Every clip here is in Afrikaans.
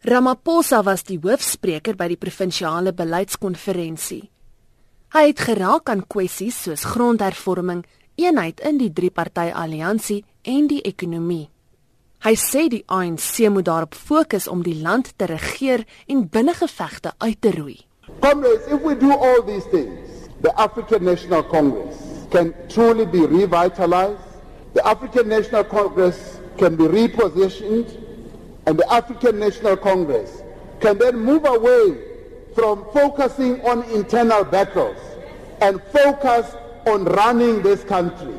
Ramaphosa was die hoofspreker by die provinsiale beleidskonferensie. Hy het geraak aan kwessies soos grondhervorming, eenheid in die drie-party alliansie en die ekonomie. Hy sê die ANC moet daarop fokus om die land te regeer en binnengevegte uit te roei. Comrades, if we do all these things, the African National Congress can truly be revitalized. The African National Congress can be repositioned and the African National Congress can then move away from focusing on internal battles and focus on running this country.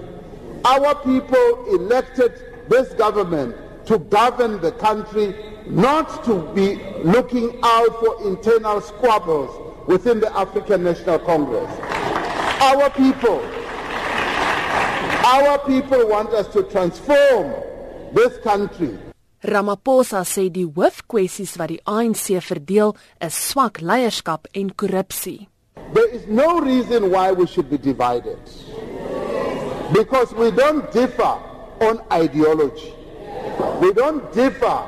Our people elected this government to govern the country, not to be looking out for internal squabbles within the African National Congress. Our people, our people want us to transform this country. Ramaphosa sê die hoofkwessies wat die ANC verdeel is swak leierskap en korrupsie. There is no reason why we should be divided. Because we don't differ on ideology. We don't differ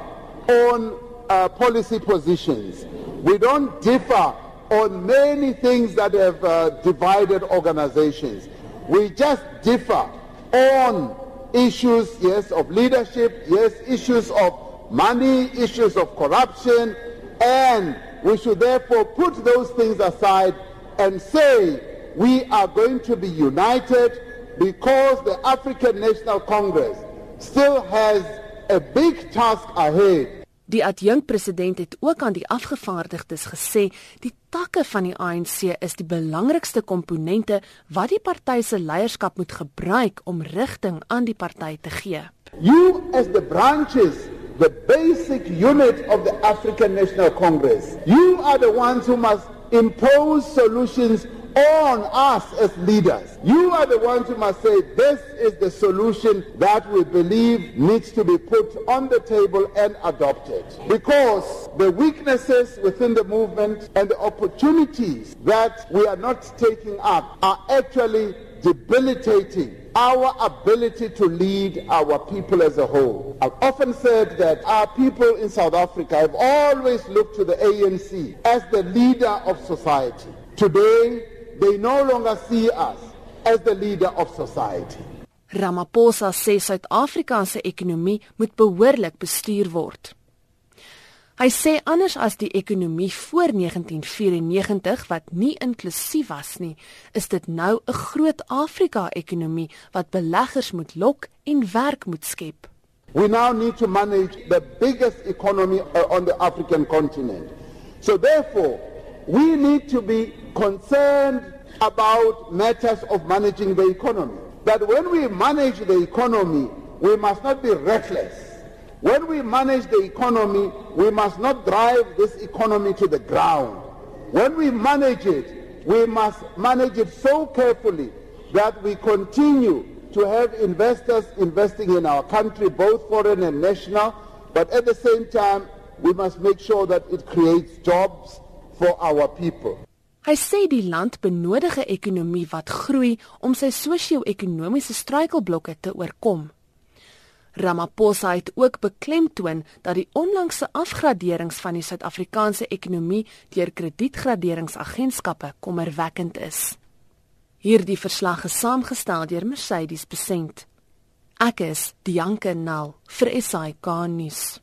on uh, policy positions. We don't differ on many things that have uh, divided organizations. We just differ on issues, yes, of leadership, yes, issues of money, issues of corruption, and we should therefore put those things aside and say we are going to be united because the African National Congress still has a big task ahead Die adjunkpresident het ook aan die afgevaardigdes gesê die takke van die ANC is die belangrikste komponente wat die party se leierskap moet gebruik om rigting aan die party te gee. You as the branches, the basic unit of the African National Congress. You are the ones who must impose solutions on us as leaders. You are the ones who must say this is the solution that we believe needs to be put on the table and adopted. Because the weaknesses within the movement and the opportunities that we are not taking up are actually debilitating our ability to lead our people as a whole. I've often said that our people in South Africa have always looked to the ANC as the leader of society. Today, they no longer see us as the leader of society. Ramaphosa sê Suid-Afrika se ekonomie moet behoorlik bestuur word. Hy sê anders as die ekonomie voor 1994 wat nie inklusief was nie, is dit nou 'n groot Afrika-ekonomie wat beleggers moet lok en werk moet skep. We now need to manage the biggest economy uh, on the African continent. So therefore, we need to be concerned about matters of managing the economy. That when we manage the economy, we must not be reckless. When we manage the economy, we must not drive this economy to the ground. When we manage it, we must manage it so carefully that we continue to have investors investing in our country, both foreign and national, but at the same time, we must make sure that it creates jobs for our people. Hy sê die land benodig 'n ekonomie wat groei om sy sosio-ekonomiese struikelblokke te oorkom. Ramaphosa het ook beklemtoon dat die onlangse afgraderings van die Suid-Afrikaanse ekonomie deur kredietgraderingsagentskappe kommerwekkend is. Hierdie verslag is saamgestel deur Mercedes Besent. Ek is Dianke Nel vir SAK nuus.